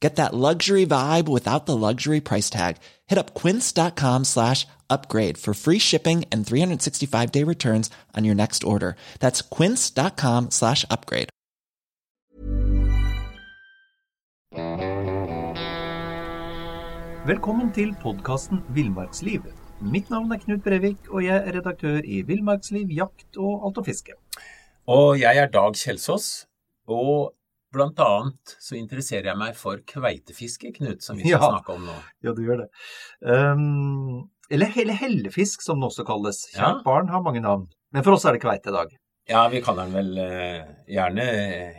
Get that luxury vibe without the luxury price tag. Hit up quince.com slash upgrade for free shipping and 365 day returns on your next order. That's quince.com slash upgrade. Velkommen til podkasten Villmarksliv. Mitt navn er Knut Brevik, og jeg er redaktør i Villmarksliv, jakt og alt og fiske. Og jeg er Dag Kjelsås, og blant annet så interesserer jeg meg for kveitefiske, Knut, som vi skal Ja. snakke om nå. Ja, du gjør det. Um, eller, eller hellefisk, som det også kalles. Kjært Ja. barn har mange navn. Men for oss er det kveite i dag. Ja, vi kaller den vel uh, gjerne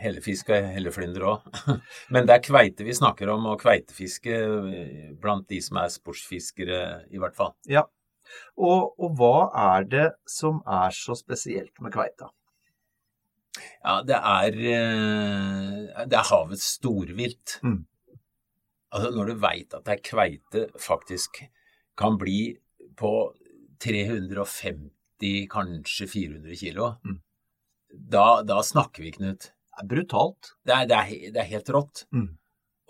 hellefisk og helleflynder òg. Men det er kveite vi snakker om, og kveitefiske eh, blant de som er sportsfiskere, i hvert fall. Ja. Og, og hva er det som er så spesielt med kveita? Ja, det er, eh, det er havets storvilt. Mm. Altså, når du veit at ei kveite faktisk kan bli på 350, kanskje 400 kilo, Mm. da, da snakker vi, Knut. Det er brutalt. Det er, det er, det er helt rått. Mm.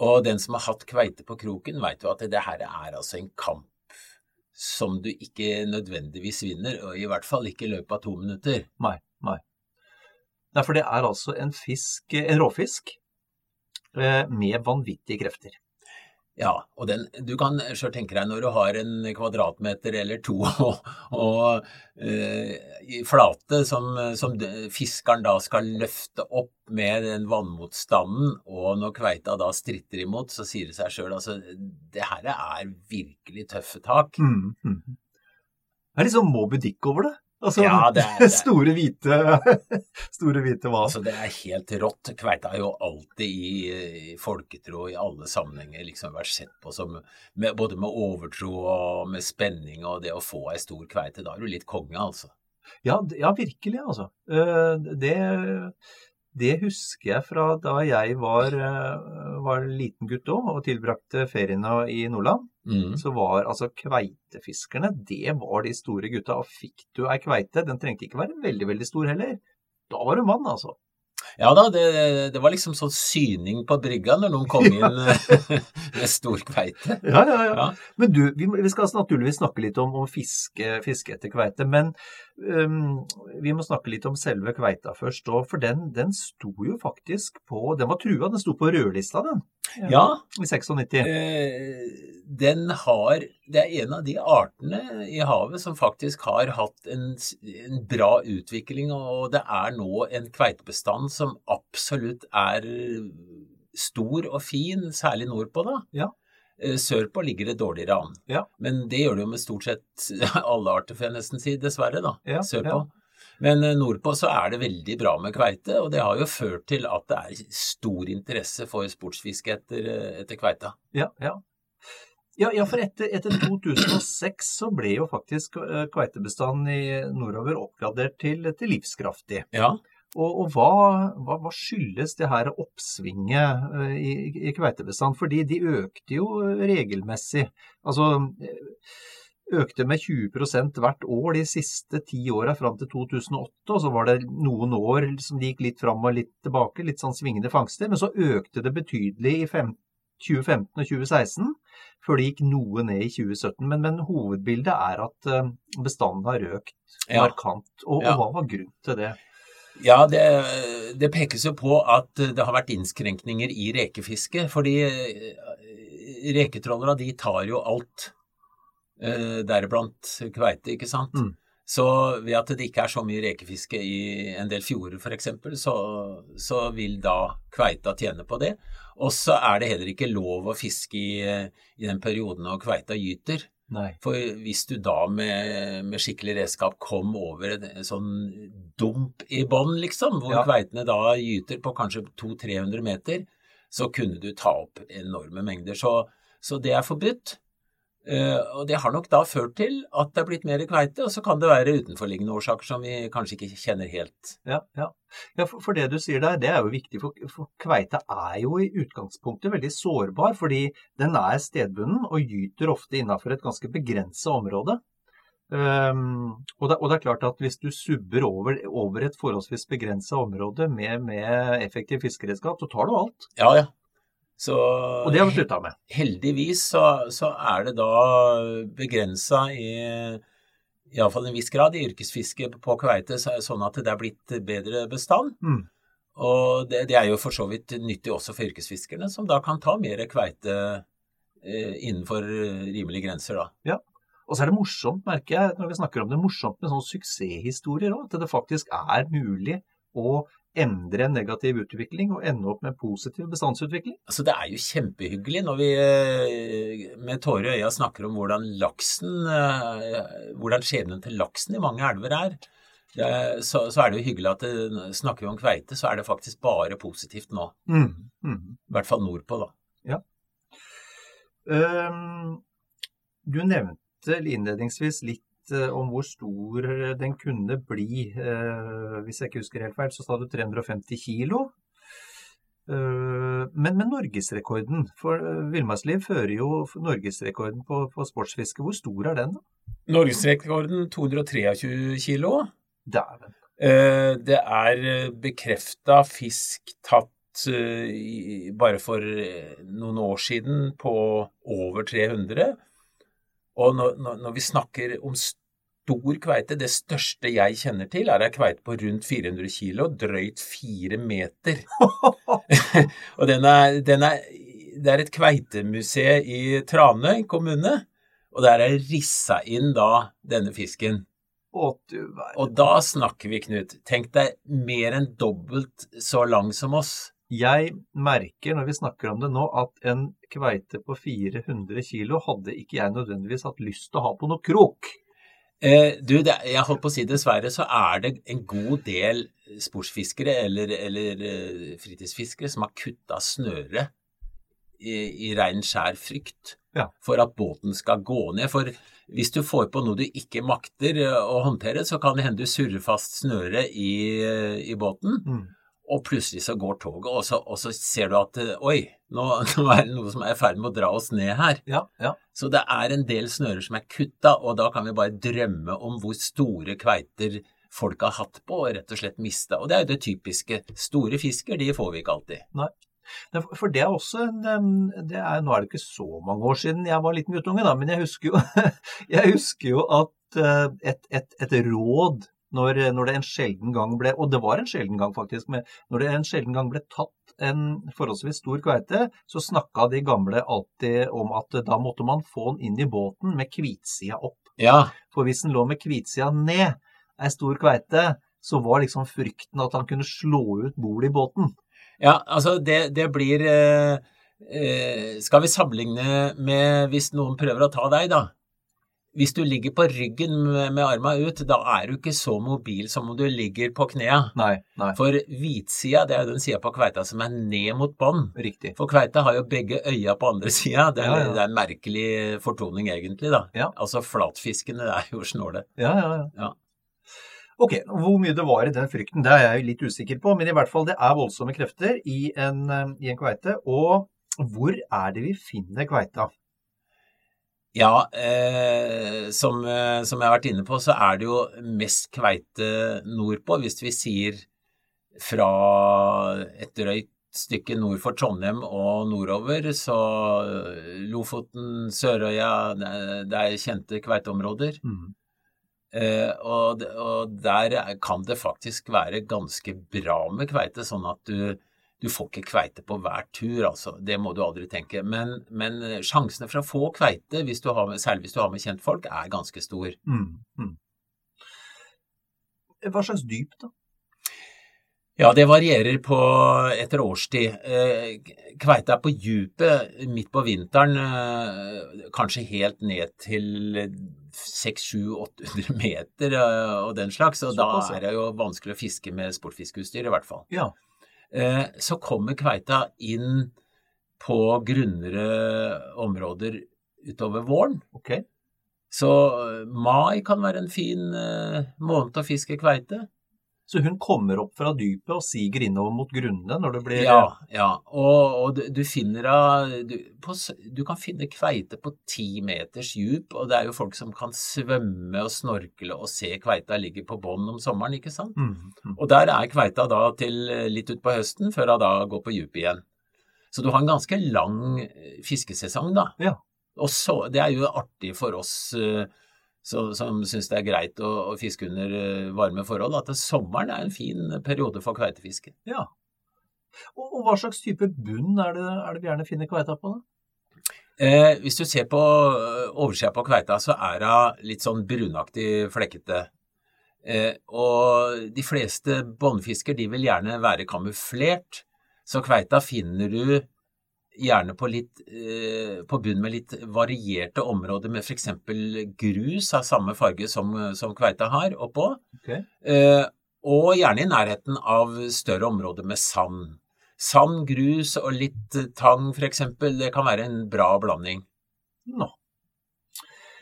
Og den som har hatt kveite på kroken, veit jo at det her er altså en kamp som du ikke nødvendigvis vinner, og i hvert fall ikke i løpet av to minutter. Nei, nei. Nei, for det er altså en fisk, en råfisk, eh, med vanvittige krefter. Ja, og den, du kan sjøl tenke deg når du har en kvadratmeter eller to og, og uh, flate som, som fiskeren da skal løfte opp med den vannmotstanden, og når kveita da stritter imot, så sier det seg sjøl altså det her er virkelig tøffe tak. Mm, mm. Det er litt sånn Moby Dick over det. Altså, Ja, det er- det er- store hvite store hvite hval. Altså, det er helt rått. Kveita har jo alltid i, i folketro i alle sammenhenger liksom vært sett på som med, både med overtro og med spenning og det å få ei stor kveite. Da er du litt konge, altså. Ja, ja, virkelig, altså. Eh, Det, det husker jeg fra da jeg var, eh, var liten gutt òg, og tilbrakte feriene i Nordland. Mm. Så var altså kveitefiskerne, det var de store gutta. Og fikk du ei kveite, den trengte ikke være veldig, veldig stor heller. Da var du mann, altså. Ja da, det, det var liksom sånn syning på brygga når noen kom inn med stor kveite. Ja, ja, ja. Ja. Men du, vi, vi skal naturligvis snakke litt om, om fiske, fiske etter kveite. Men um, vi må snakke litt om selve kveita først. For den, den sto jo faktisk på Den var trua, den sto på rødlista, den. Ja, I 96. eh, den har Det er en av de artene i havet som faktisk har hatt en, en bra utvikling, og det er nå en kveitebestand som absolutt er stor og fin, særlig nordpå, da. Ja. Eh, Sørpå ligger det dårligere an. Ja. Men det gjør det jo med stort sett alle arter, får jeg nesten si, dessverre, da. Ja, Sørpå. ja. Men eh, nordpå så er det veldig bra med kveite, og det har jo ført til at det er stor interesse for sportsfiske etter, eh, etter kveita. Ja, ja. Ja, ja, for etter, etter 2006 så ble jo faktisk eh, kveitebestanden i nordover oppgradert til, til livskraftig. Ja. Og, og hva, hva, hva skyldes det her oppsvinget i, i kveitebestand? Fordi de økte jo regelmessig. Altså økte med 20% hvert år de siste ti åra fram til 2008. Og så var det noen år som de gikk litt fram og litt tilbake, litt sånn svingende fangster. Men så økte det betydelig i 2015 og 2016, før det gikk noe ned i 2017. Men, men hovedbildet er at eh, bestanden har økt Ja. markant. Og, Ja. og hva var grunnen til det? Ja, det, det pekes jo på at det har vært innskrenkninger i rekefiske. Fordi reketrollere de tar jo alt, eh, deriblant kveite, ikke sant. Mm. Så ved at det ikke er så mye rekefiske i en del fjorder f.eks., så, så vil da kveita tjene på det. Og så er det heller ikke lov å fiske i, i den perioden når kveita gyter. Nei. For hvis du da med, med skikkelig redskap kom over en, en sånn dump i bånn, liksom, hvor Ja. kveitene da gyter på kanskje 200-300 meter, så kunne du ta opp enorme mengder. Så, så det er forbudt. Eh, og det har nok da ført til at det er blitt mer kveite, og så kan det være utenforliggende årsaker som vi kanskje ikke kjenner helt. Ja, ja. ja for, for det du sier der, det er jo viktig, for, for kveite er jo i utgangspunktet veldig sårbar, fordi den er stedbunden og gyter ofte innafor et ganske begrensa område. Um, og, det, og det er klart at hvis du subber over, over et forholdsvis begrensa område med, med effektiv fiskeredskap, så tar du alt. Ja, ja. Så Og det har vi slutta med. heldigvis så, så er det da begrensa i iallfall en viss grad i yrkesfisket på kveite, så- sånn at det er blitt bedre bestand. Mm. Og det, det er jo for så vidt nyttig også for yrkesfiskerne, som da kan ta mer kveite eh, innenfor rimelige grenser, da. Og så er det morsomt, merker jeg, når vi snakker om det, morsomt med sånne suksesshistorier òg. At det faktisk er mulig å endre en negativ utvikling og ende opp med positiv bestandsutvikling. Altså, det er jo kjempehyggelig når vi eh, med tårer i øya snakker om hvordan laksen eh, Hvordan skjebnen til laksen i mange elver er. Så, så er det jo hyggelig at det, snakker vi om kveite, så er det faktisk bare positivt nå. Mm. Mm. I hvert fall nordpå, da. Um, du nevnte innledningsvis litt eh, om hvor stor den kunne bli. Eh, hvis jeg ikke husker helt feil, så sa du 350 kilo. Eh, men med norgesrekorden, for eh, Villmarksliv fører jo norgesrekorden på, på sportsfiske. Hvor stor er den, da? Norgesrekorden 223 kilo. Dæven. Eh, Det er bekrefta fisk tatt eh, bare for eh, noen år siden på over 300. Og når, når, vi snakker om stor kveite, det største jeg kjenner til, er ei kveite på rundt 400 kilo, drøyt fire meter. og den er, den er, det er et kveitemuseum i Tranøy kommune, og der er rissa inn da denne fisken. Å, du verden. Og da snakker vi, Knut. Tenk deg mer enn dobbelt så lang som oss. Jeg merker når vi snakker om det nå, at en kveite på 400 kilo hadde ikke jeg nødvendigvis hatt lyst til å ha på noe krok. Eh, du, det, jeg holdt på å si dessverre, så er det en god del sportsfiskere eller, eller eh, fritidsfiskere som har kutta snøret i, i rein skjær frykt Ja. for at båten skal gå ned. For hvis du får på noe du ikke makter eh, å håndtere, så kan det hende du surrer fast snøret i, eh, i båten. Mm. Og plutselig så går toget, og så, og så ser du at eh, oi, nå, nå er det noe som er i ferd med å dra oss ned her. Ja, ja. Så det er en del snører som er kutta, og da kan vi bare drømme om hvor store kveiter folk har hatt på og rett og slett mista. Og det er jo det typiske. Store fisker, de får vi ikke alltid. Nei, For det er også en det er, Nå er det ikke så mange år siden jeg var liten guttunge, da, men jeg husker jo, jeg husker jo at eh, et, et, et råd når, når det en sjelden gang ble Og det var en sjelden gang, faktisk. Men når det en sjelden gang ble tatt en forholdsvis stor kveite, så snakka de gamle alltid om at da måtte man få den inn i båten med kvitsida opp. Ja, For hvis den lå med kvitsida ned, ei stor kveite, så var liksom frykten at han kunne slå ut bordet i båten. ja altså det, det blir eh, eh, Skal vi sammenligne med hvis noen prøver å ta deg, da? Hvis du ligger på ryggen med, med arma ut, da er du ikke så mobil som om du ligger på knea. Nei, nei, For hvitsida, det er jo den sida på kveita som er ned mot bånd. riktig. For kveita har jo begge øya på andre sida. Det, Ja, ja. det er en merkelig fortoning, egentlig. da. Ja. Altså flatfiskene er jo snåle. Ja, ja, ja. Ja. Ok, hvor mye det var i den frykten, det er jeg litt usikker på, men i hvert fall det er voldsomme krefter i en, eh, i en kveite. Og hvor er det vi finner kveita? Ja, eh, som, eh, som jeg har vært inne på, så er det jo mest kveite nordpå. Hvis vi sier fra et drøyt stykke nord for Trondheim og nordover, så eh, Lofoten, Sørøya, det er- kjente kveiteområder. Mm. Eh, og, og der er- kan det faktisk være ganske bra med kveite, sånn at du, du får ikke kveite på hver tur, altså. Det må du aldri tenke. Men, men sjansene for å få kveite, hvis du har med, særlig hvis du har med kjentfolk, er ganske stor. Mm. Mm. Hva slags dyp, da? Ja, det varierer på etter årstid. Eh, kveite er på dypet midt på vinteren, eh, kanskje helt ned til 600-800 meter eh, og den slags, og da er det jo vanskelig å fiske med sportfiskeutstyr, i hvert fall. Ja. Så kommer kveita inn på grunnere områder utover våren. Okay. Så mai kan være en fin måned å fiske kveite. Så hun kommer opp fra dypet og siger innover mot grunnene når det blir Ja, ja. Og, og du, du, finner du, på, du, kan finne kveite på ti meters dyp, og det er jo folk som kan svømme og snorkle og se kveita ligge på bånn om sommeren, ikke sant? Mm, mm. Og der er kveita da til litt utpå høsten, før hun da går på dypet igjen. Så du har en ganske lang fiskesesong, da. Ja. Og så, det er jo artig for oss uh, så, som syns det er greit å, å, fiske under eh, varme forhold, at sommeren er en fin periode for kveitefiske. Ja. Og, og, hva slags type bunn er det, er det vi gjerne finner kveita på, da? Eh, hvis du ser på eh, oversida på kveita, så er hun litt sånn brunaktig flekkete. Eh, og de fleste båndfisker de vil gjerne være kamuflert, så kveita finner du gjerne på, litt, eh, på bunn med litt varierte områder med f.eks. grus av samme farge som, som kveita har oppå. Okay. Eh, og gjerne i nærheten av større områder med sand. Sand, grus og litt tang f.eks. Det kan være en bra blanding. No.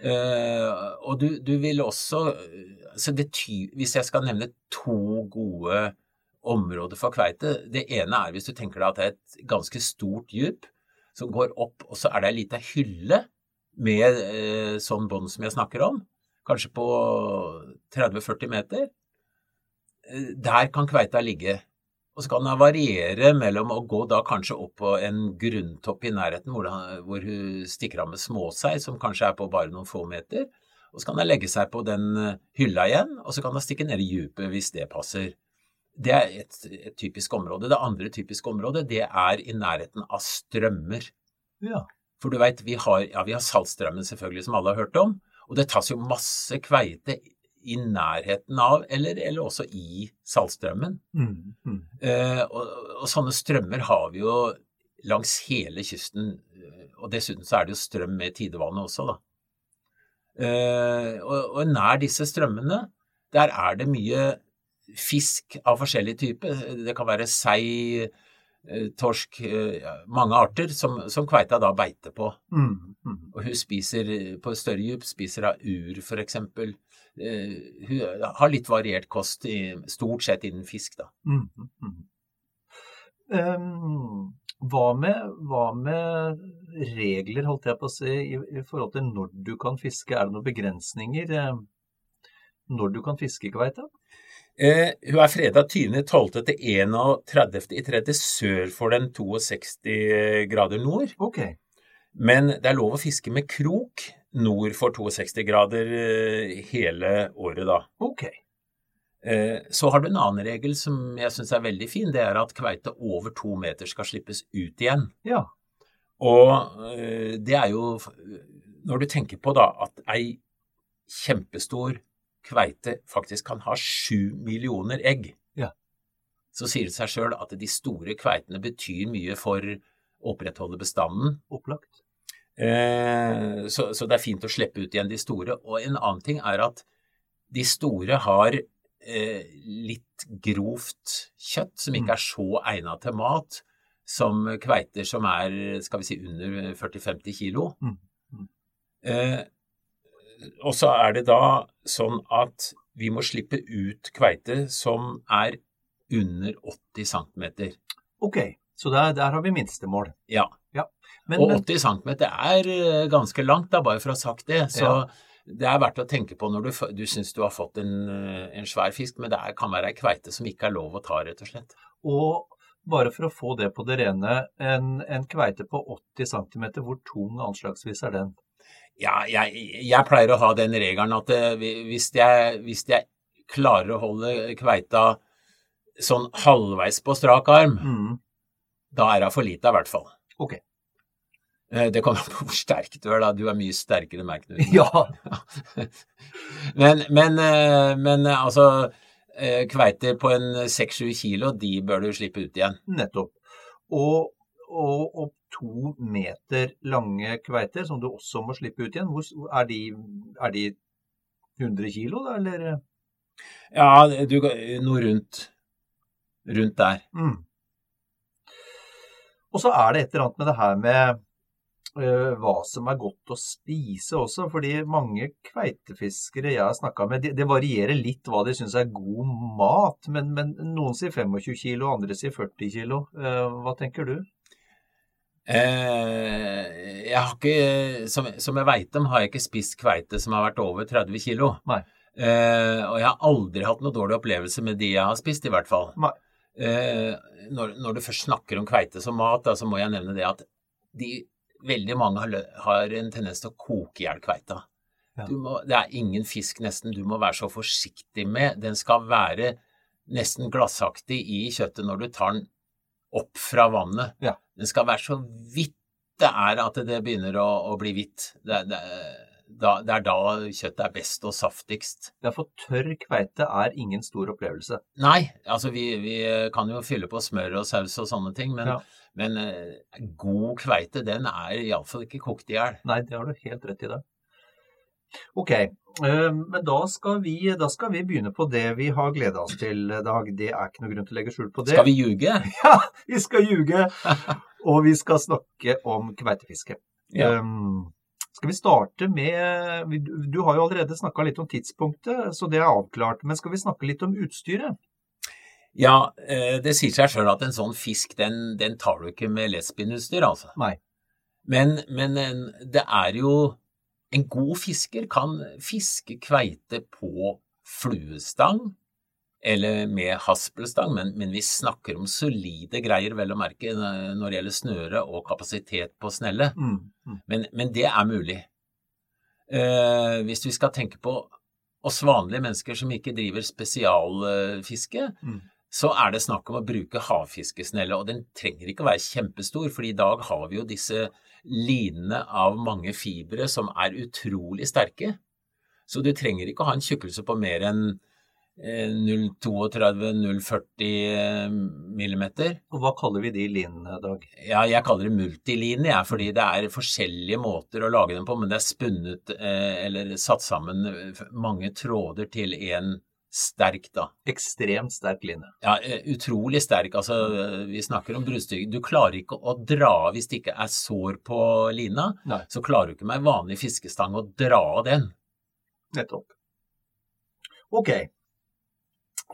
Eh, og du, du, vil også det, Hvis jeg skal nevne to gode område for kveite. Det ene er hvis du tenker deg at det er et ganske stort dyp som går opp, og så er det ei lita hylle med eh, sånn bånd som jeg snakker om, kanskje på 30-40 meter. Eh, der kan kveita ligge. Og så kan den variere mellom å gå da kanskje opp på en grunntopp i nærheten hvor, den, hvor hun stikker av med småsei, som kanskje er på bare noen få meter. Og så kan den legge seg på den eh, hylla igjen, og så kan den stikke ned i djupet hvis det passer. Det er et, et, typisk område. Det andre typiske området det er i nærheten av strømmer. Ja. For du veit, vi har, vi har saltstrømmen selvfølgelig, som alle har hørt om. Og det tas jo masse kveite i nærheten av, eller, eller også i saltstrømmen. Mm, mm. Eh, og, og, sånne strømmer har vi jo langs hele kysten. Og dessuten så er det jo strøm med tidevannet også, da. Eh, og, og nær disse strømmene, der er det mye fisk av forskjellig type. Det kan være sei, eh, torsk, eh, mange arter, som, som kveita da beiter på. Mm, mm. Og hun spiser på større dyp, spiser av ur f.eks. Eh, hun har litt variert kost, i, stort sett innen fisk, da. Mm, um, hva, med, hva, med, regler, holdt jeg på å si, i, i, forhold til når du kan fiske? Er det noen begrensninger når du kan fiske kveita? Eh, hun er freda 20.12. til 31.3. sør for den 62 grader nord. Okay. Men det er lov å fiske med krok nord for 62 grader eh, hele året, da. Ok. Eh, så har du en annen regel som jeg syns er veldig fin. Det er at kveite over to meter skal slippes ut igjen. Ja. Og eh, det er jo Når du tenker på da at ei kjempestor kveite faktisk kan ha sju millioner egg, ja. så sier det seg sjøl at de store kveitene betyr mye for å opprettholde bestanden. Opplagt. Eh, så, så, det er fint å slippe ut igjen de store. Og en annen ting er at de store har eh, litt grovt kjøtt som ikke mm. er så egnet til mat som kveiter som er skal vi si, under 40-50 kilo. Mm. Mm. Eh, og så er det da sånn at vi må slippe ut kveite som er under 80 cm. Ok, så der, der har vi minstemål. Ja. ja. Men, og 80 cm er eh, ganske langt, da, bare for å ha sagt det. Så ja. det er verdt å tenke på når du, du syns du har fått en, eh, en, svær fisk, men det er, kan være ei kveite som ikke er lov å ta, rett og slett. Og bare for å få det på det rene, en, en kveite på 80 cm, hvor tung anslagsvis er den? Ja, jeg, jeg, pleier å ha den regelen at eh, hvis jeg, hvis jeg klarer å holde kveita sånn halvveis på strak arm, mm. da er hun for lita i hvert fall. Ok. Eh, det kommer an på hvor sterk du er, da. Du er mye sterkere enn meg, Knut. Ja. men, men, eh, men, altså kveiter på en 6-7 kilo, de bør du slippe ut igjen. Nettopp. Og, og, opp to meter lange kveiter, som du også må slippe ut igjen, hvor, er, de, er de 100 kilo, da, eller? Ja, du, noe rundt, rundt der. Mm. Og så er det et eller annet med det her med uh, hva som er godt å spise også. fordi mange kveitefiskere jeg har snakka med, det, de varierer litt hva de syns er god mat. Men, men, noen sier 25 kilo, andre sier 40 kilo. Uh, hva tenker du? Eh, jeg har ikke, som, som jeg veit om, har jeg ikke spist kveite som har vært over 30 kilo. Eh, og jeg har aldri hatt noe dårlig opplevelse med de jeg har spist, i hvert fall. Eh, når, når, du først snakker om kveite som mat, da, så må jeg nevne det at de, veldig mange har, har, en tendens til å koke i hjel kveita. Ja. det er ingen fisk nesten du må være så forsiktig med. Den skal være nesten glassaktig i kjøttet når du tar den opp fra vannet. Ja. Den skal være så vidt det er at det begynner å, å bli hvitt. Det, det, det, er da kjøttet er best og saftigst. Ja, for tørr kveite er ingen stor opplevelse. Nei, altså vi, vi kan jo fylle på smør og saus og sånne ting, men, ja. men uh, god kveite den er iallfall ikke kokt i hjel. Nei, det har du helt rett i det. Ok, eh, men da skal, vi, da skal vi begynne på det vi har gleda oss til, Dag. Det er ikke noe grunn til å legge skjul på det. Skal vi ljuge? Ja, vi skal ljuge! Og vi skal snakke om kveitefiske. Ja. Um, skal vi starte med Du har jo allerede snakka litt om tidspunktet, så det er avklart. Men skal vi snakke litt om utstyret? Ja, eh, det sier seg sjøl at en sånn fisk, den, den tar du ikke med lesbienutstyr, altså. Nei. Men, men det er jo en god fisker kan fiske kveite på fluestang eller med haspelstang, men, men, vi snakker om solide greier, vel å merke, når det gjelder snøre og kapasitet på snelle. Mm, mm. Men, men, det er mulig. Eh, hvis vi skal tenke på oss vanlige mennesker som ikke driver spesialfiske, mm. så er det snakk om å bruke havfiskesnelle, og den trenger ikke å være kjempestor, for i dag har vi jo disse linene av mange fibre som er utrolig sterke. Så du trenger ikke å ha en tjukkelse på mer enn 0,32-0,40 eh, millimeter. Og Hva kaller vi de linene, Dag? Ja, Jeg kaller det multiline, jeg, fordi det er forskjellige måter å lage dem på. Men det er spunnet eh, eller satt sammen mange tråder til én sterk, da. Ekstremt sterk line. Ja, eh, utrolig sterk. Altså, vi snakker om bruddstykke. Du klarer ikke å dra av hvis det ikke er sår på lina. Nei. Så klarer du ikke med en vanlig fiskestang å dra av den. Nettopp. Ok.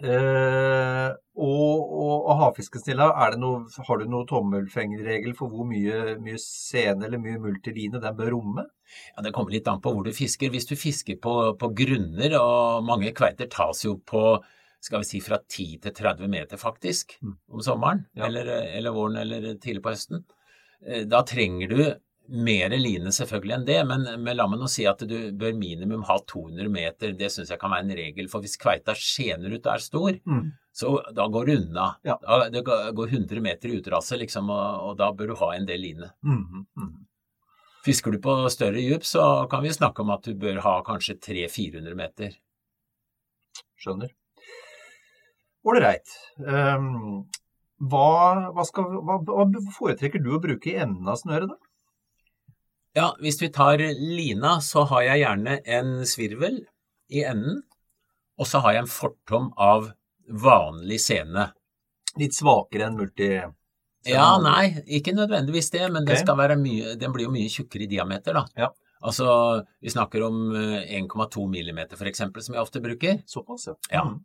Eh, og, og, og havfiskestilla, har du noen tommelfingerregel for hvor mye, mye sene eller mye multiline den bør romme? Ja, Det kommer litt an på hvor du fisker. Hvis du fisker på, på grunner, og mange kveiter tas jo på skal vi si fra 10 til 30 meter faktisk mm. om sommeren, ja. eller, eller våren eller tidlig på høsten, eh, da trenger du mer line selvfølgelig enn det, men, men la meg nå si at du bør minimum ha 200 meter. Det syns jeg kan være en regel. For hvis kveita skjener ut og er stor, mm. så da går det unna. Ja. Da, det går 100 meter i utrasse, liksom, og, og, da bør du ha en del line. Mm, mm. Fisker du på større dyp, så kan vi snakke om at du bør ha kanskje 300-400 meter. Skjønner. Ålreit. Um, hva, hva, hva, hva, foretrekker du å bruke i enden av snøret, da? Ja, hvis vi tar lina, så har jeg gjerne en svirvel i enden, og så har jeg en fortom av vanlig sene. Litt svakere enn multi... Ja, nei, ikke nødvendigvis det, men okay. det mye, den blir jo mye tjukkere i diameter, da. Ja. Altså, vi snakker om 1,2 millimeter for eksempel, som jeg ofte bruker. Såpass, ja. ja. Mm.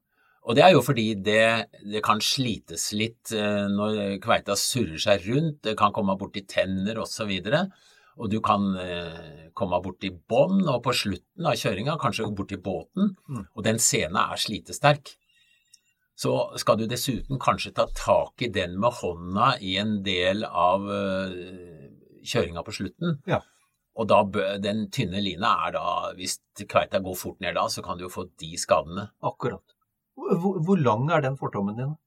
Og det er jo fordi det, det, kan slites litt eh, når kveita surrer seg rundt, det kan komme borti tenner osv. Og, så og du kan eh, komme borti bånn, og på slutten av kjøringa kanskje borti båten, mm. og den sena er slitesterk. Så skal du dessuten kanskje ta tak i den med hånda i en del av uh, kjøringa på slutten. Ja. Og da den tynne lina er da, hvis kveita går fort ned da, så kan du jo få de skadene. Akkurat. Hvor, hvor lang er den fortommen din?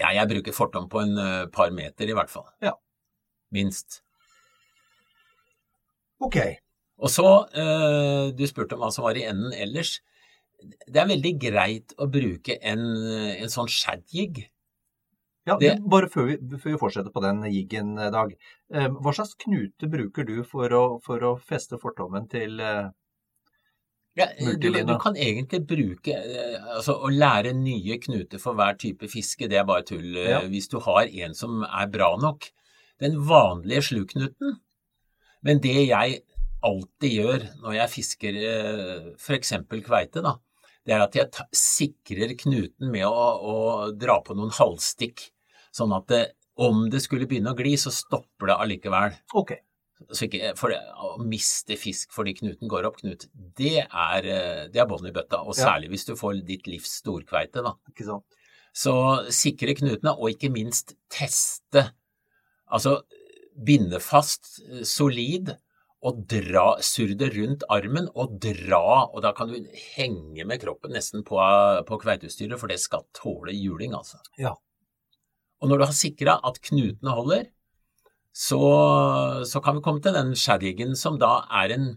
Ja, jeg bruker fortom på en uh, par meter i hvert fall. Ja. Minst. Ok. Og så, eh, du spurte om hva som var i enden ellers. det er veldig greit å bruke en, en sånn shadjig. Ja, Det- Bare før vi, før vi fortsetter på den jiggen, eh, Dag. Eh, Hva slags knute bruker du for å, for å feste fortommen til eh, Ja, du, du kan egentlig bruke eh, Altså å lære nye knuter for hver type fiske, det er bare tull. eh, Ja. Hvis du har en som er bra nok. Den vanlige sluknuten. Men det jeg alltid gjør når jeg fisker f.eks. kveite, da, det er at jeg sikrer knuten med å, å dra på noen halvstikk. Sånn at det, om det skulle begynne å gli, så stopper det allikevel. Ok. Så ikke, for det, å miste fisk fordi knuten går opp, Knut, det er, eh, det er bånn i bøtta. Og Ja. særlig hvis du får ditt livs storkveite, da. Ikke sant? Så sikre knutene, og ikke minst teste. Altså binde fast eh, solid og dra, surre det rundt armen og dra, og da kan du henge med kroppen nesten på, på kveiteutstyret, for det skal tåle juling, altså. Ja. Og når du har sikra at knutene holder, så, så kan vi komme til den shaddigen som da er en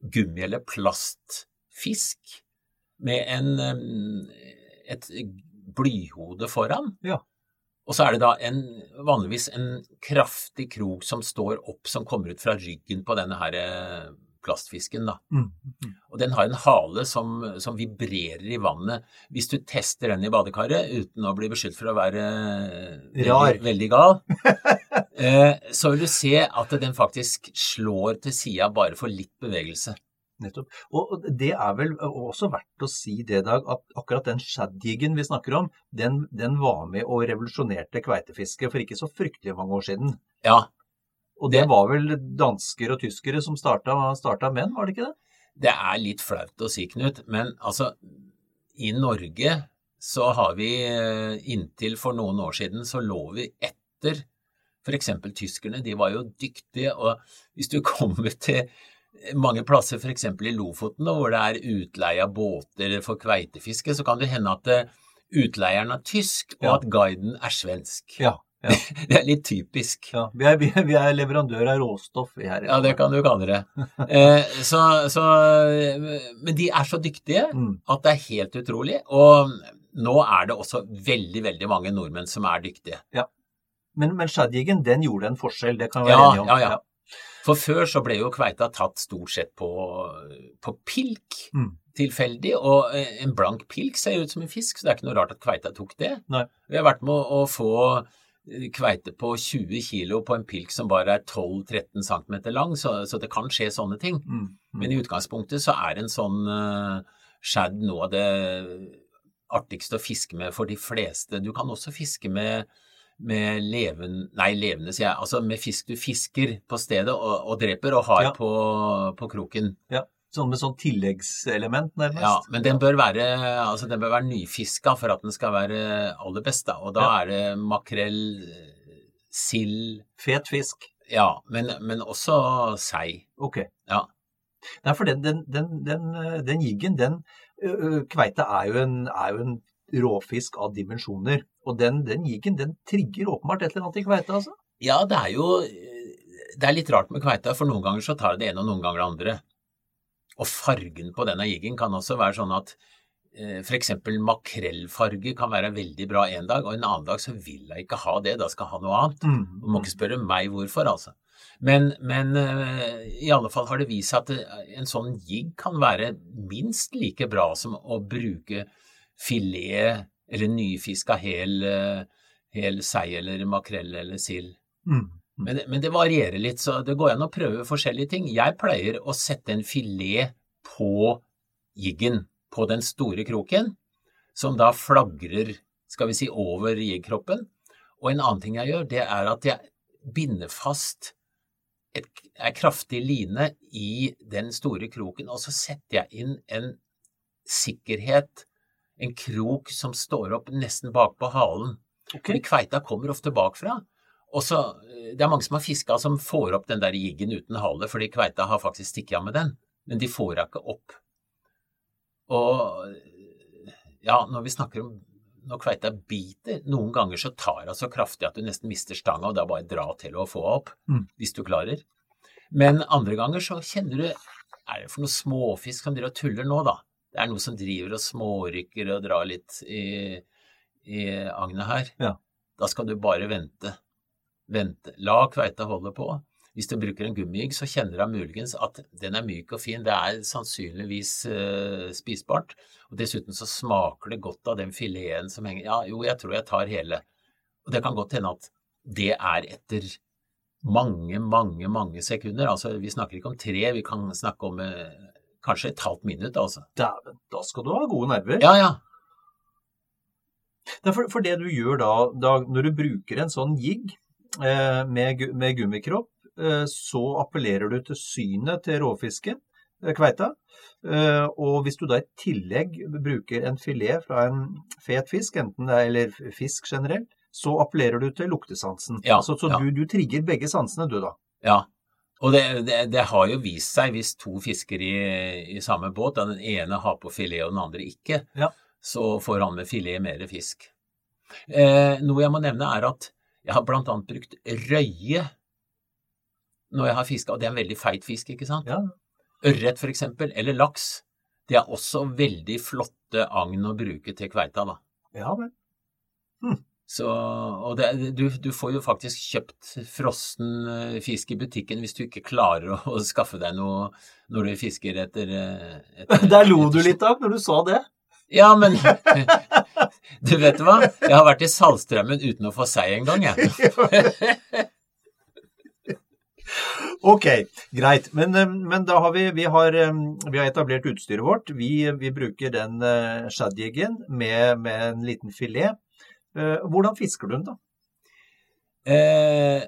gummi- eller plastfisk med en, eh, et blyhode foran. Ja. Og så er det da en, vanligvis en kraftig krok som står opp, som kommer ut fra ryggen på denne her eh, plastfisken. da. Mm. Og den har en hale som, som vibrerer i vannet. Hvis du tester den i badekaret uten å bli beskyldt for å være eh, veldig, veldig gal, eh, så vil du se at den faktisk slår til sida bare for litt bevegelse. Nettopp. Og det er vel også verdt å si det, Dag, at akkurat den shadjiggen vi snakker om, den, den var med og revolusjonerte kveitefisket for ikke så fryktelig mange år siden. Ja, Og det Det- var vel dansker og tyskere som starta, starta menn, var det ikke det? det er litt flaut å si, Knut, men altså I Norge så har vi eh, inntil for noen år siden så lå vi etter f.eks. tyskerne. De var jo dyktige, og hvis du kommer til mange plasser, f.eks. i Lofoten, da, hvor det er utleie av båter for kveitefiske, så kan det hende at eh, utleieren er tysk, og Ja. at guiden er svensk. Ja. ja. Det er litt typisk. ja. Vi, er, vi, er, vi er leverandør av råstoff vi her. Ja, det kan du kalle det. Eh, så, så, men de er så dyktige Mm. at det er helt utrolig. Og nå er det også veldig, veldig mange nordmenn som er dyktige. Men, men shadjiggen, den gjorde en forskjell, det kan vi være Ja, enige om. ja, ja. For før så ble jo kveita tatt stort sett på, på pilk. Mm. Tilfeldig. Og eh, en blank pilk ser ut som en fisk, så det er ikke noe rart at kveita tok det. Nei. Vi har vært med å, få eh, kveite på 20 kilo på en pilk som bare er 12-13 cm lang, så, så det kan skje sånne ting. Mm. Mm. Men i utgangspunktet så er en sånn uh, shad noe av det artigste å fiske med for de fleste. Du kan også fiske med, med leven, nei, levende, sier jeg, altså med fisk du fisker på stedet og, og dreper og har Ja. på, på kroken. Sånn med sånn tilleggselement, nærmest. Ja, men den bør være, altså den bør være nyfiska for at den skal være aller best, da. Og da Ja. er det makrell, sild, Fet fisk. ja, men, men også sei. Ok. Ja. Nei, for den, den, den, den, den jiggen, den Kveite er jo, en, er jo en råfisk av dimensjoner. Og den, den jiggen, den trigger åpenbart et eller annet i kveita, altså. Ja, det er jo Det er litt rart med kveita, for noen ganger så tar det det ene, og noen ganger det andre. Og fargen på denne jiggen kan også være sånn at f.eks. for eksempel makrellfarge kan være veldig bra en dag, og en annen dag så vil jeg ikke ha det, da skal jeg ha noe annet. Du må ikke spørre meg hvorfor, altså. Men, men eh, i alle fall har det vist seg at en sånn jigg kan være minst like bra som å bruke filet eller nyfiska hel, eh, hel sei eller makrell eller sild. Mm. Men, men det varierer litt, så det går an å prøve forskjellige ting. Jeg pleier å sette en filet på jiggen, på den store kroken, som da flagrer, skal vi si, over jiggkroppen. Og en annen ting jeg gjør, det er at jeg binder fast et, ei kraftig line i den store kroken, og så setter jeg inn en sikkerhet, en krok som står opp nesten bakpå halen. Okay. Fordi kveita kommer ofte bakfra. Og så, eh, Det er mange som har fiska som får opp den der jiggen uten hale, fordi kveita har faktisk stikket av med den. Men de får henne ikke opp. Og ja, når vi snakker om når kveita biter, noen ganger så tar hun så kraftig at du nesten mister stanga, og det er bare å dra til å få henne opp, Mm. hvis du klarer. Men andre ganger så kjenner du Er det for noe småfisk som driver og tuller nå, da? Det er noe som driver og smårykker og drar litt i, i agnet her, Ja. da skal du bare vente. Vente. La kveita holde på. Hvis du bruker en gummiygg, så kjenner du muligens at den er myk og fin. Det er sannsynligvis uh, spisbart. Og dessuten så smaker det godt av den fileten som henger Ja, jo, jeg tror jeg tar hele. Og det kan godt hende at det er etter mange, mange, mange sekunder. Altså, vi snakker ikke om tre, vi kan snakke om eh, kanskje et halvt minutt, altså. Dæven, da skal du ha gode nerver. Ja, ja. Det for, for det du gjør da, da når du bruker en sånn jigg eh, med, med gummikropp, eh, så appellerer du til synet til råfisken, eh, kveita. Eh, og hvis du da i tillegg bruker en filet fra en fet fisk, enten det er eller fisk generelt, så appellerer du til luktesansen. Ja, altså, så ja. du, du trigger begge sansene, du da. Ja, og det, det, det har jo vist seg hvis to fisker i, i samme båt, da den ene har på filet og den andre ikke, Ja. så får han med filet mer fisk. Eh, noe jeg må nevne er at jeg har annet brukt røye når jeg har fiska, og det er en veldig feit fisk, ikke sant? Ja. Ørret eksempel, eller laks. Det er også veldig flotte agn å bruke til kveita, da. Ja vel. Så, og det, du, du får jo faktisk kjøpt frossen eh, fisk i butikken hvis du ikke klarer å, å skaffe deg noe når du fisker etter, eh, etter Der lo etter- du litt av når du sa det. Ja, men Du vet hva? Jeg har vært i Saltstraumen uten å få sei en gang, jeg. Ok, greit. Men, eh, men da har vi, vi, har, vi har etablert utstyret vårt. Vi, vi bruker den shadjiggen med, med en liten filet. Eh, hvordan fisker du den, da? Eh,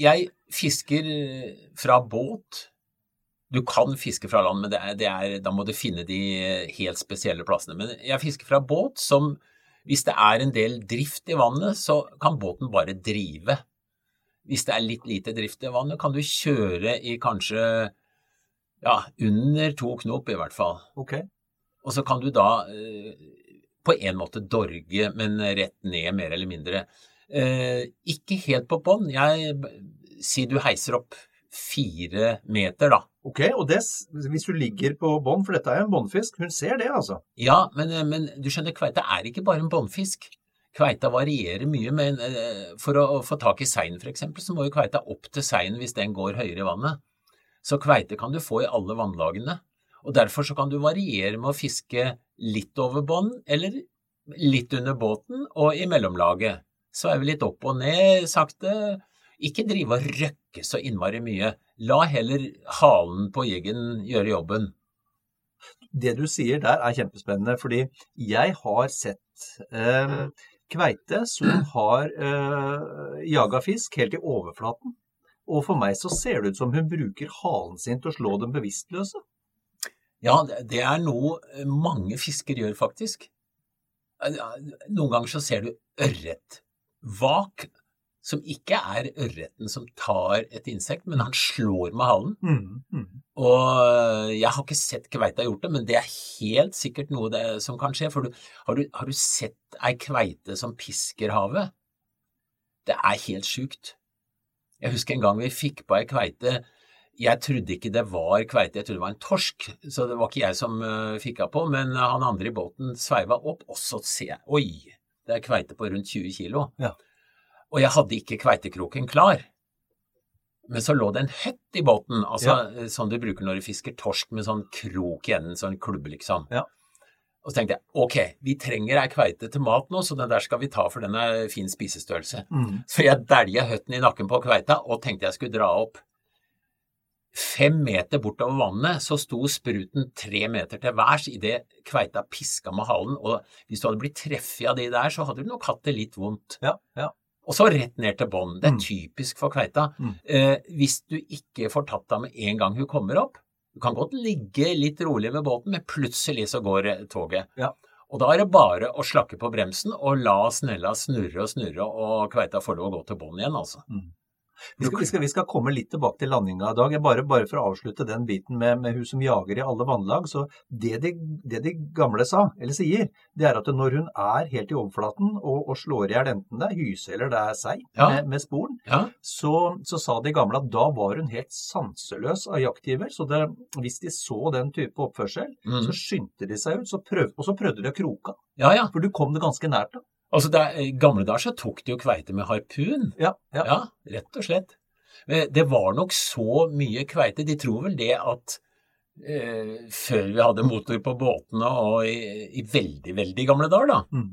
jeg fisker fra båt. Du kan fiske fra land, men det er, det er, da må du finne de helt spesielle plassene. Men jeg fisker fra båt som Hvis det er en del drift i vannet, så kan båten bare drive. Hvis det er litt lite drift i vannet, kan du kjøre i kanskje ja, under to knop i hvert fall. Okay. Og så kan du da eh, på en måte dorge, men rett ned mer eller mindre. Eh, ikke helt på bånn. Jeg Si du heiser opp fire meter, da. Ok, og det, hvis du ligger på bånn, for dette er jo en båndfisk, hun ser det altså. Ja, men, men du skjønner, kveita er ikke bare en båndfisk. Kveita varierer mye, men eh, for å få tak i seien f.eks., så må jo kveita opp til seien hvis den går høyere i vannet. Så kveite kan du få i alle vannlagene. Og derfor så kan du variere med å fiske litt over bånd, eller litt under båten og i mellomlaget. Sveive litt opp og ned sakte. Ikke drive og røkke så innmari mye. La heller halen på jeggen gjøre jobben. Det du sier der er kjempespennende, fordi jeg har sett eh, kveite som har eh, jaga fisk helt i overflaten. Og for meg så ser det ut som hun bruker halen sin til å slå dem bevisstløse. Ja, det er noe eh, mange fisker gjør, faktisk. Eh, Noen ganger så ser du ørret. Vak, som ikke er ørreten som tar et insekt, men han slår med halen. Mm, mm. Og eh, jeg har ikke sett kveita gjort det, men det er helt sikkert noe det, som kan skje. For du, har, du, har du sett ei kveite som pisker havet? Det er helt sjukt. Jeg husker en gang vi fikk på ei kveite. Jeg trodde ikke det var kveite, jeg trodde det var en torsk. Så det var ikke jeg som uh, fikk av på, men uh, han andre i båten sveiva opp, og så ser jeg Oi, det er kveite på rundt 20 kilo. Ja. Og jeg hadde ikke kveitekroken klar. Men så lå det en høtt i båten, altså ja. sånn du bruker når du fisker torsk med sånn krok i enden, sånn klubbe liksom. Ja. Og så tenkte jeg ok, vi trenger ei kveite til mat nå, så den der skal vi ta for den er fin spisestørrelse. Mm. Så jeg dælja høtten i nakken på kveita og tenkte jeg skulle dra opp. Fem meter bortover vannet så sto spruten tre meter til værs idet kveita piska med halen, og hvis du hadde blitt treffet av de der, så hadde du nok hatt det litt vondt. Ja, ja. Og så rett ned til bånn. Det er Mm. typisk for kveita. Mm. Eh, hvis du ikke får tatt henne med en gang hun kommer opp, du kan godt ligge litt rolig ved båten, men plutselig så går toget. Ja. Og da er det bare å slakke på bremsen og la snella snurre og snurre, og kveita får lov å gå til bånn igjen, altså. Vi skal, vi, skal, vi skal, komme litt tilbake til landinga i dag. Bare, bare, for å avslutte den biten med, med hun som jager i alle vannlag. så det de, det de, gamle sa, eller sier, det er at når hun er helt i overflaten og, og slår i hjel enten det er hyse eller det er sei ja. med, med, sporen, ja. så, så, sa de gamle at da var hun helt sanseløs av jaktgiver. Så det, hvis de så den type oppførsel, mm. så skyndte de seg ut, så prøv, og så prøvde de å kroke. Ja, ja. For du kom det ganske nært da. Altså, I gamle dager så tok de jo kveite med harpun. Ja, ja. ja, rett og slett. Det var nok så mye kveite. De tror vel det at eh, før vi hadde motor på båtene og i, i veldig, veldig gamle dager, da, mm.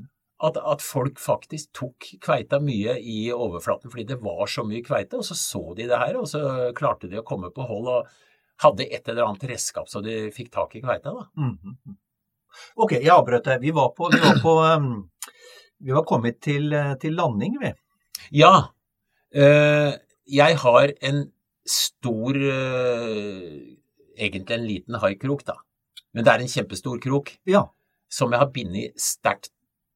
at, at, folk faktisk tok kveita mye i overflaten fordi det var så mye kveite. Og så så de det her, og så klarte de å komme på hold og hadde et eller annet redskap så de fikk tak i kveita. da. Mm. Ok, jeg avbrøt deg. Vi var på, vi var på um vi var kommet til, eh, til landing, vi. Ja. Eh, jeg har en stor eh, Egentlig en liten haikrok, da. Men det er en kjempestor krok ja. som jeg har bindet sterkt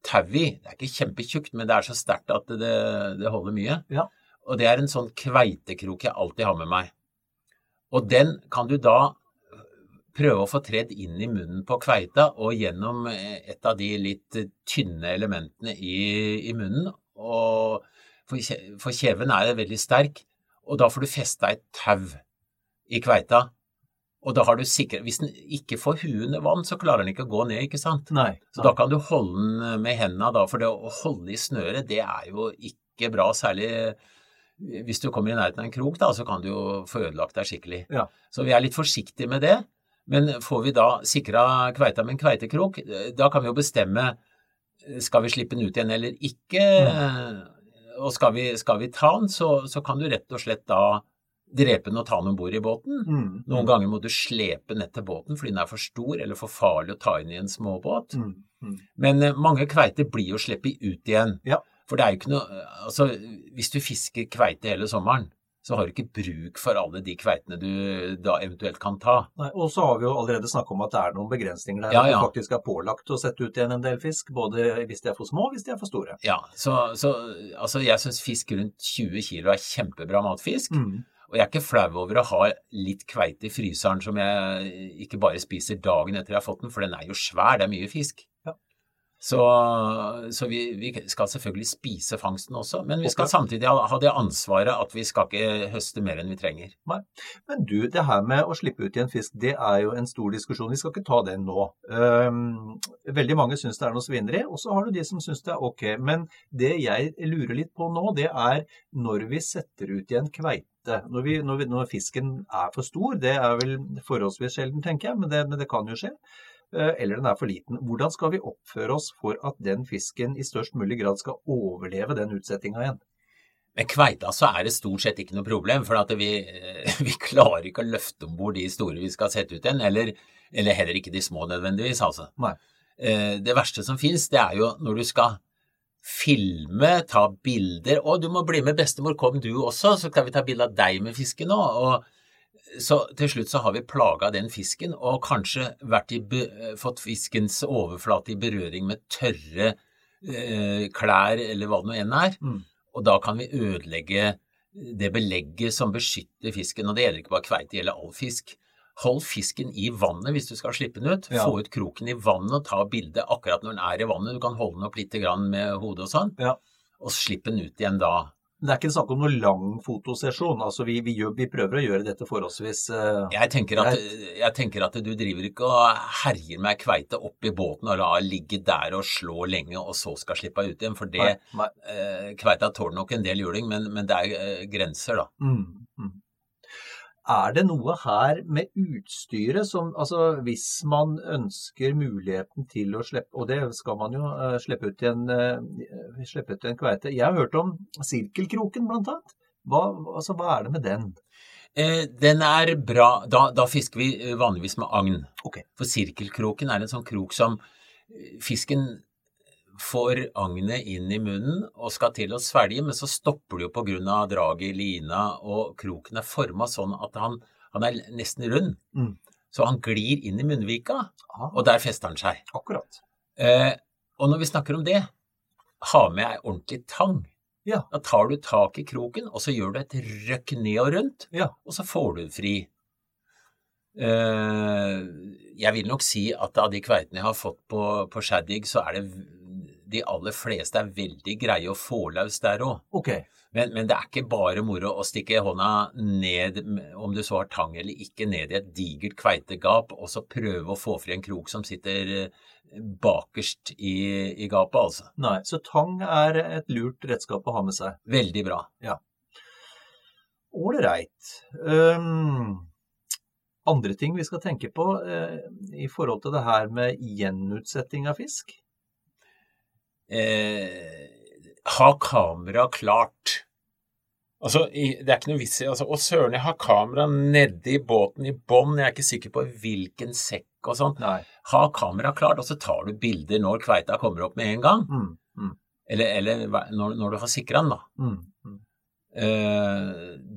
tau i. Det er ikke kjempetjukt, men det er så sterkt at det, det, holder mye. Ja. Og det er en sånn kveitekrok jeg alltid har med meg. Og den kan du da prøve å få tredd inn i munnen på kveita og gjennom et av de litt tynne elementene i, i munnen. Og for, kjeven er veldig sterk, og da får du festa et tau i kveita. Og da har du sikkert Hvis den ikke får huet under vann, så klarer den ikke å gå ned, ikke sant? Nei, nei. Så da kan du holde den med hendene, da. For det å holde i snøret, det er jo ikke bra. Særlig hvis du kommer i nærheten av en krok, da, så kan du jo få ødelagt deg skikkelig. Ja. Så vi er litt forsiktige med det. Men får vi da sikra kveita med en kveitekrok, da kan vi jo bestemme skal vi slippe den ut igjen eller ikke. Og skal vi, skal vi ta den, så, så, kan du rett og slett da drepe den og ta den om bord i båten. Mm. Noen ganger må du slepe ned til båten fordi den er for stor eller for farlig å ta inn i en småbåt. Mm. Mm. Men eh, mange kveiter blir jo sluppet ut igjen. Ja. For det er jo ikke noe Altså, hvis du fisker kveite hele sommeren, så har du ikke bruk for alle de kveitene du da eventuelt kan ta. Nei, og så har vi jo allerede snakket om at det er noen begrensninger der. Ja, ja. Du faktisk er pålagt å sette ut igjen en del fisk, både hvis de er for små og hvis de er for store. Ja, så, så altså jeg syns fisk rundt 20 kg er kjempebra matfisk. Mm. Og jeg er ikke flau over å ha litt kveite i fryseren som jeg ikke bare spiser dagen etter jeg har fått den, for den er jo svær, det er mye fisk. Så, så vi, vi, skal selvfølgelig spise fangsten også, men vi skal samtidig ha, ha, det ansvaret at vi skal ikke høste mer enn vi trenger. Nei. Men du, det her med å slippe ut i en fisk, det er jo en stor diskusjon. Vi skal ikke ta den nå. Um, veldig mange syns det er noe svineri, og så har du de som syns det er ok. Men det jeg lurer litt på nå, det er når vi setter ut i en kveite når, vi, når, vi, når, fisken er for stor, det er vel forholdsvis sjelden, tenker jeg, men det, men det kan jo skje. Eh, eller den er for liten. Hvordan skal vi oppføre oss for at den fisken i størst mulig grad skal overleve den utsettinga igjen? Med kveita så er det stort sett ikke noe problem, for vi, eh, vi, klarer ikke å løfte om bord de store vi skal sette ut igjen, eller, eller heller ikke de små nødvendigvis, altså. Nei. Eh, det verste som fins, det er jo når du skal filme, ta bilder. 'Å, du må bli med, bestemor, kom du også, så kan vi ta bilde av deg med fisken nå.' Og så til slutt så har vi plaga den fisken, og kanskje fått fiskens overflate i berøring med tørre eh, klær eller hva det nå enn er. Mm. Og da kan vi ødelegge det belegget som beskytter fisken. Og det gjelder ikke bare kveite, det gjelder all fisk. Hold fisken i vannet hvis du skal slippe den ut. Ja. Få ut kroken i vannet og ta bildet akkurat når den er i vannet. Du kan holde den opp litt med hodet og sånn, ja. og slippe den ut igjen da. Det er ikke snakk om noen lang fotosesjon. altså Vi, vi, gjør, vi prøver å gjøre dette forholdsvis uh, jeg, tenker at, jeg, tenker at, du driver ikke og herjer med kveite opp i båten og lar ligge der og slå lenge, og så skal slippe ut igjen. For det, uh, kveita tåler nok en del juling, men, men det er uh, grenser, da. Mm. Er det noe her med utstyret som Altså hvis man ønsker muligheten til å slippe Og det skal man jo uh, slippe ut i en, uh, slippe ut i en kveite. Jeg har hørt om sirkelkroken, blant annet. Hva, altså, hva er det med den? Eh, den er bra. Da, da, fisker vi eh, vanligvis med agn. Okay. For sirkelkroken er en sånn krok som fisken får agnet inn i munnen og skal til å svelge, men så stopper det jo pga. draget i lina, og kroken er forma sånn at han, han, er nesten rund. Mm. Så han glir inn i munnvika, ah. og der fester han seg. Akkurat. Eh, og når vi snakker om det, ha med ei ordentlig tang. Ja. Da tar du tak i kroken, og så gjør du et røkk ned og rundt, Ja. og så får du fri. Eh, jeg vil nok si at av de kveitene jeg har fått på, på Shaddig, så er det de aller fleste er veldig greie å få løs der òg. Okay. Men, men det er ikke bare moro å stikke hånda ned, om du så har tang eller ikke, ned i et digert kveitegap, og så prøve å få fri en krok som sitter eh, bakerst i, i gapet, altså. Nei, så tang er et lurt redskap å ha med seg. Veldig bra. Ålreit. Um, andre ting vi skal tenke på uh, i forhold til det her med gjenutsetting av fisk? Eh, ha kamera klart. Altså, det er ikke noe vits i altså, Å søren, jeg har kamera nedi båten i bånn, jeg er ikke sikker på hvilken sekk og sånn. Ha kamera klart, og så tar du bilder når kveita kommer opp med en gang. Mm, mm, Eller, eller når, når du har sikra den, da. mm. Eh,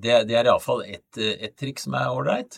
det, det er iallfall et, et trikk som er ålreit.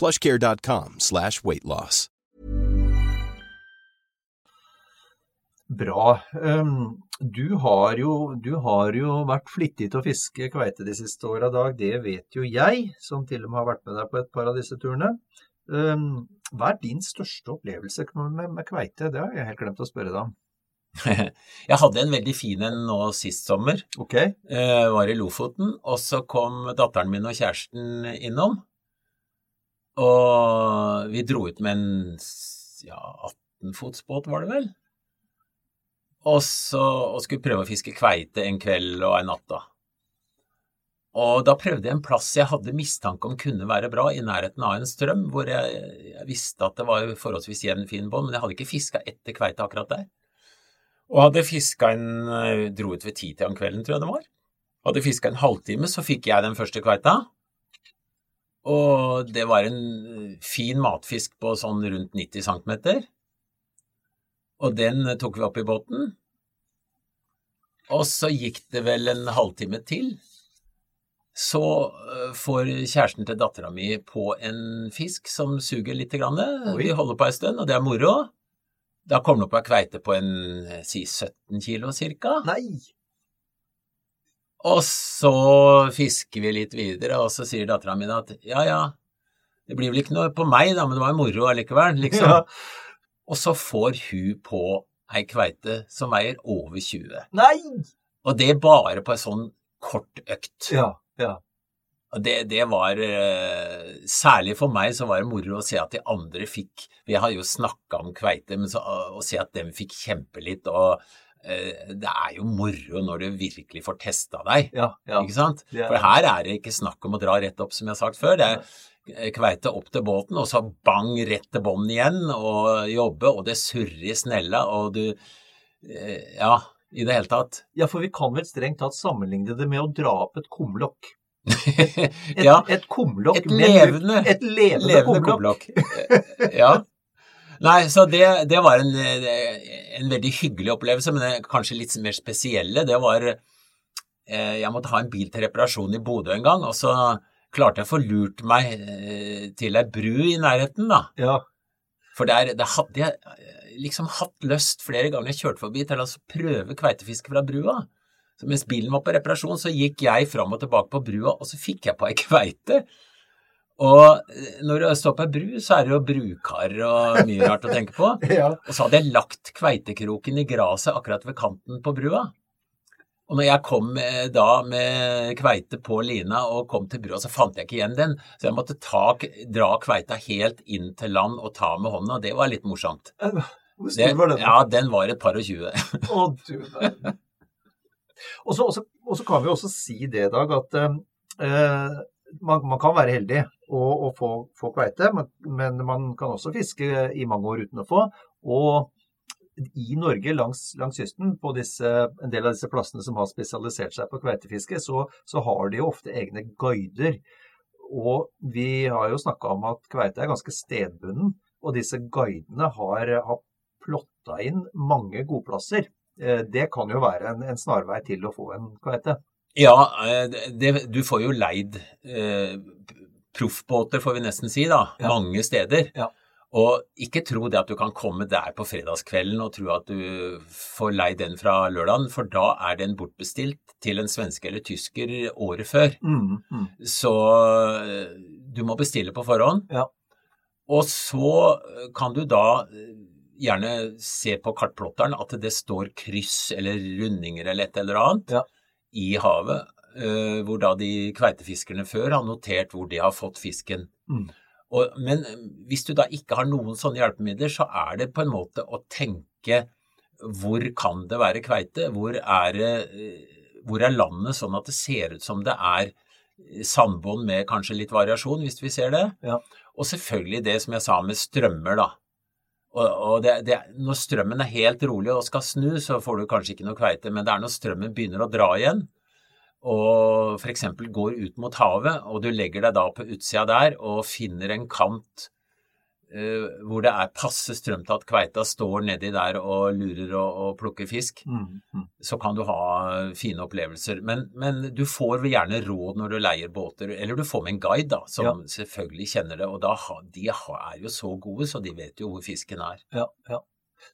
plushcare.com slash weight loss. Bra. Um, du, har jo, du har jo vært flittig til å fiske kveite de siste åra, Dag. Det vet jo jeg, som til og med har vært med deg på et par av disse turene. Um, hva er din største opplevelse med, med kveite? Det har jeg helt glemt å spørre deg om. Jeg hadde en veldig fin en nå sist sommer. Ok? Uh, var i Lofoten, og så kom datteren min og kjæresten innom. Og vi dro ut med en ja, 18-fotsbåt, var det vel? Og så og skulle prøve å fiske kveite en kveld og en natt, da. Og da prøvde jeg en plass jeg hadde mistanke om kunne være bra, i nærheten av en strøm, hvor jeg, jeg visste at det var forholdsvis jevn, fin bånd, men jeg hadde ikke fiska etter kveite akkurat der. Og hadde fiska en eh, Dro ut ved titida om kvelden, tror jeg det var. Hadde fiska en halvtime, så fikk jeg den første kveita. Og det var en eh, fin matfisk på sånn rundt 90 cm. Og den eh, tok vi opp i båten. Og så gikk det vel en halvtime til. Så eh, får kjæresten til dattera mi på en fisk som suger lite grann. Vi holder på ei stund, og det er moro. Da kommer det opp ei kveite på en si 17 kilo cirka. Nei! Og så fisker vi litt videre, og så sier dattera mi at ja, ja, det blir vel ikke noe på meg, da, men det var jo moro allikevel, liksom. Ja. Og så får hun på ei kveite som veier over 20. Nei! Og det bare på ei sånn kort økt. Ja, ja. Og det, det var eh, Særlig for meg så var det moro å se at de andre fikk Vi har jo snakka om kveite, men så, å se at dem fikk kjempe litt. Og det er jo moro når du virkelig får testa deg. ja, ja. Ikke sant? For her er det ikke snakk om å dra rett opp, som jeg har sagt før. Det er eh, kveite opp til båten, og så bang rett til bånn igjen, og jobbe, og det surrer i snella, og du eh, Ja, i det hele tatt. Ja, for vi kan vel strengt tatt sammenligne det med å dra opp et kumlokk. Et, ja. et kumlokk Et levende, et levende, levende kumlokk. Eh, ja. Nei, så det, det var en, eh, en veldig hyggelig opplevelse, men kanskje litt mer spesielle. Det var eh, Jeg måtte ha en bil til reparasjon i Bodø en gang, og så klarte jeg å få lurt meg eh, til ei bru i nærheten, da. Ja, For der, der hadde jeg eh, liksom hatt lyst flere ganger jeg kjørte forbi til å altså prøve kveitefiske fra brua. Så mens bilen var på reparasjon, så gikk jeg fram og tilbake på brua, og så fikk jeg på ei kveite. Og eh, når du står på ei bru, så er det jo brukar og mye rart å tenke på. ja. Og så hadde jeg lagt kveitekroken i gresset akkurat ved kanten på brua. Og når jeg kom da med kveite på lina og kom til brua, så fant jeg ikke igjen den. Så jeg måtte ta, dra kveita helt inn til land og ta med hånda. Det var litt morsomt. Hvor stor var den? Ja, den var et par og tjue. Å, du verden. Og så- og så kan vi også si det, Dag, at eh, man, man kan være heldig og, og få, få kveite, men, men man kan også fiske i mange år uten å få. Og i Norge, langs, langs kysten, på disse, en del av disse plassene som har spesialisert seg på kveitefiske, så, så har de jo ofte egne guider. Og vi har jo snakka om at kveite er ganske stedbunden, og disse guidene har, har plotta inn mange godplasser. Eh, Det kan jo være en, en snarvei til å få en kveite. Ja, eh, det, du får jo leid eh, proffbåter, får vi nesten si, da, Ja. mange steder. Ja. Og ikke tro det at du kan komme der på fredagskvelden og tro at du får leid den fra lørdagen, for da er den bortbestilt til en svenske eller tysker året før. Mm, mm. Så eh, du må bestille på forhånd. Ja. Og så kan du da eh, gjerne se på kartplotteren at det står kryss eller rundinger eller et eller annet Ja. i havet, eh, hvor da de kveitefiskerne før har notert hvor de har fått fisken. Mm. Og, men hvis du da ikke har noen sånne hjelpemidler, så er det på en måte å tenke hvor kan det være kveite? Hvor er, eh, hvor er landet sånn at det ser ut som det er sandbånd med kanskje litt variasjon, hvis vi ser det? Ja. Og selvfølgelig det som jeg sa med strømmer, da. Og, og det, det, når strømmen er helt rolig og skal snu, så får du kanskje ikke noe kveite, men det er når strømmen begynner å dra igjen, og f.eks. går ut mot havet, og du legger deg da på utsida der og finner en kant uh, hvor det er passe strøm til at kveita står nedi der og lurer og, og plukker fisk, Mm, mm. så kan du ha fine opplevelser. Men, men du får gjerne råd når du leier båter, eller du får med en guide da, som Ja. selvfølgelig kjenner det. Og da, de er jo så gode, så de vet jo hvor fisken er. Ja, ja.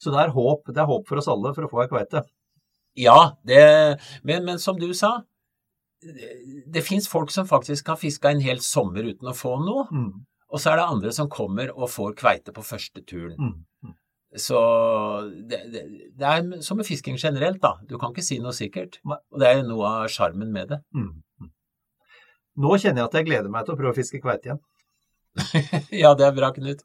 Så det er håp. Det er håp for oss alle for å få ei kveite. Ja, det, men, men som du sa, det, fins folk som faktisk har fiska en hel sommer uten å få noe. Mm, Og så er det andre som kommer og får kveite på første turen. mm, mm. Så det, det, det er som med fisking generelt, da. Du kan ikke si noe sikkert. Nei. Og det er noe av sjarmen med det. Mm, mm. Nå kjenner jeg at jeg gleder meg til å prøve å fiske kveite igjen. ja, det er bra, Knut.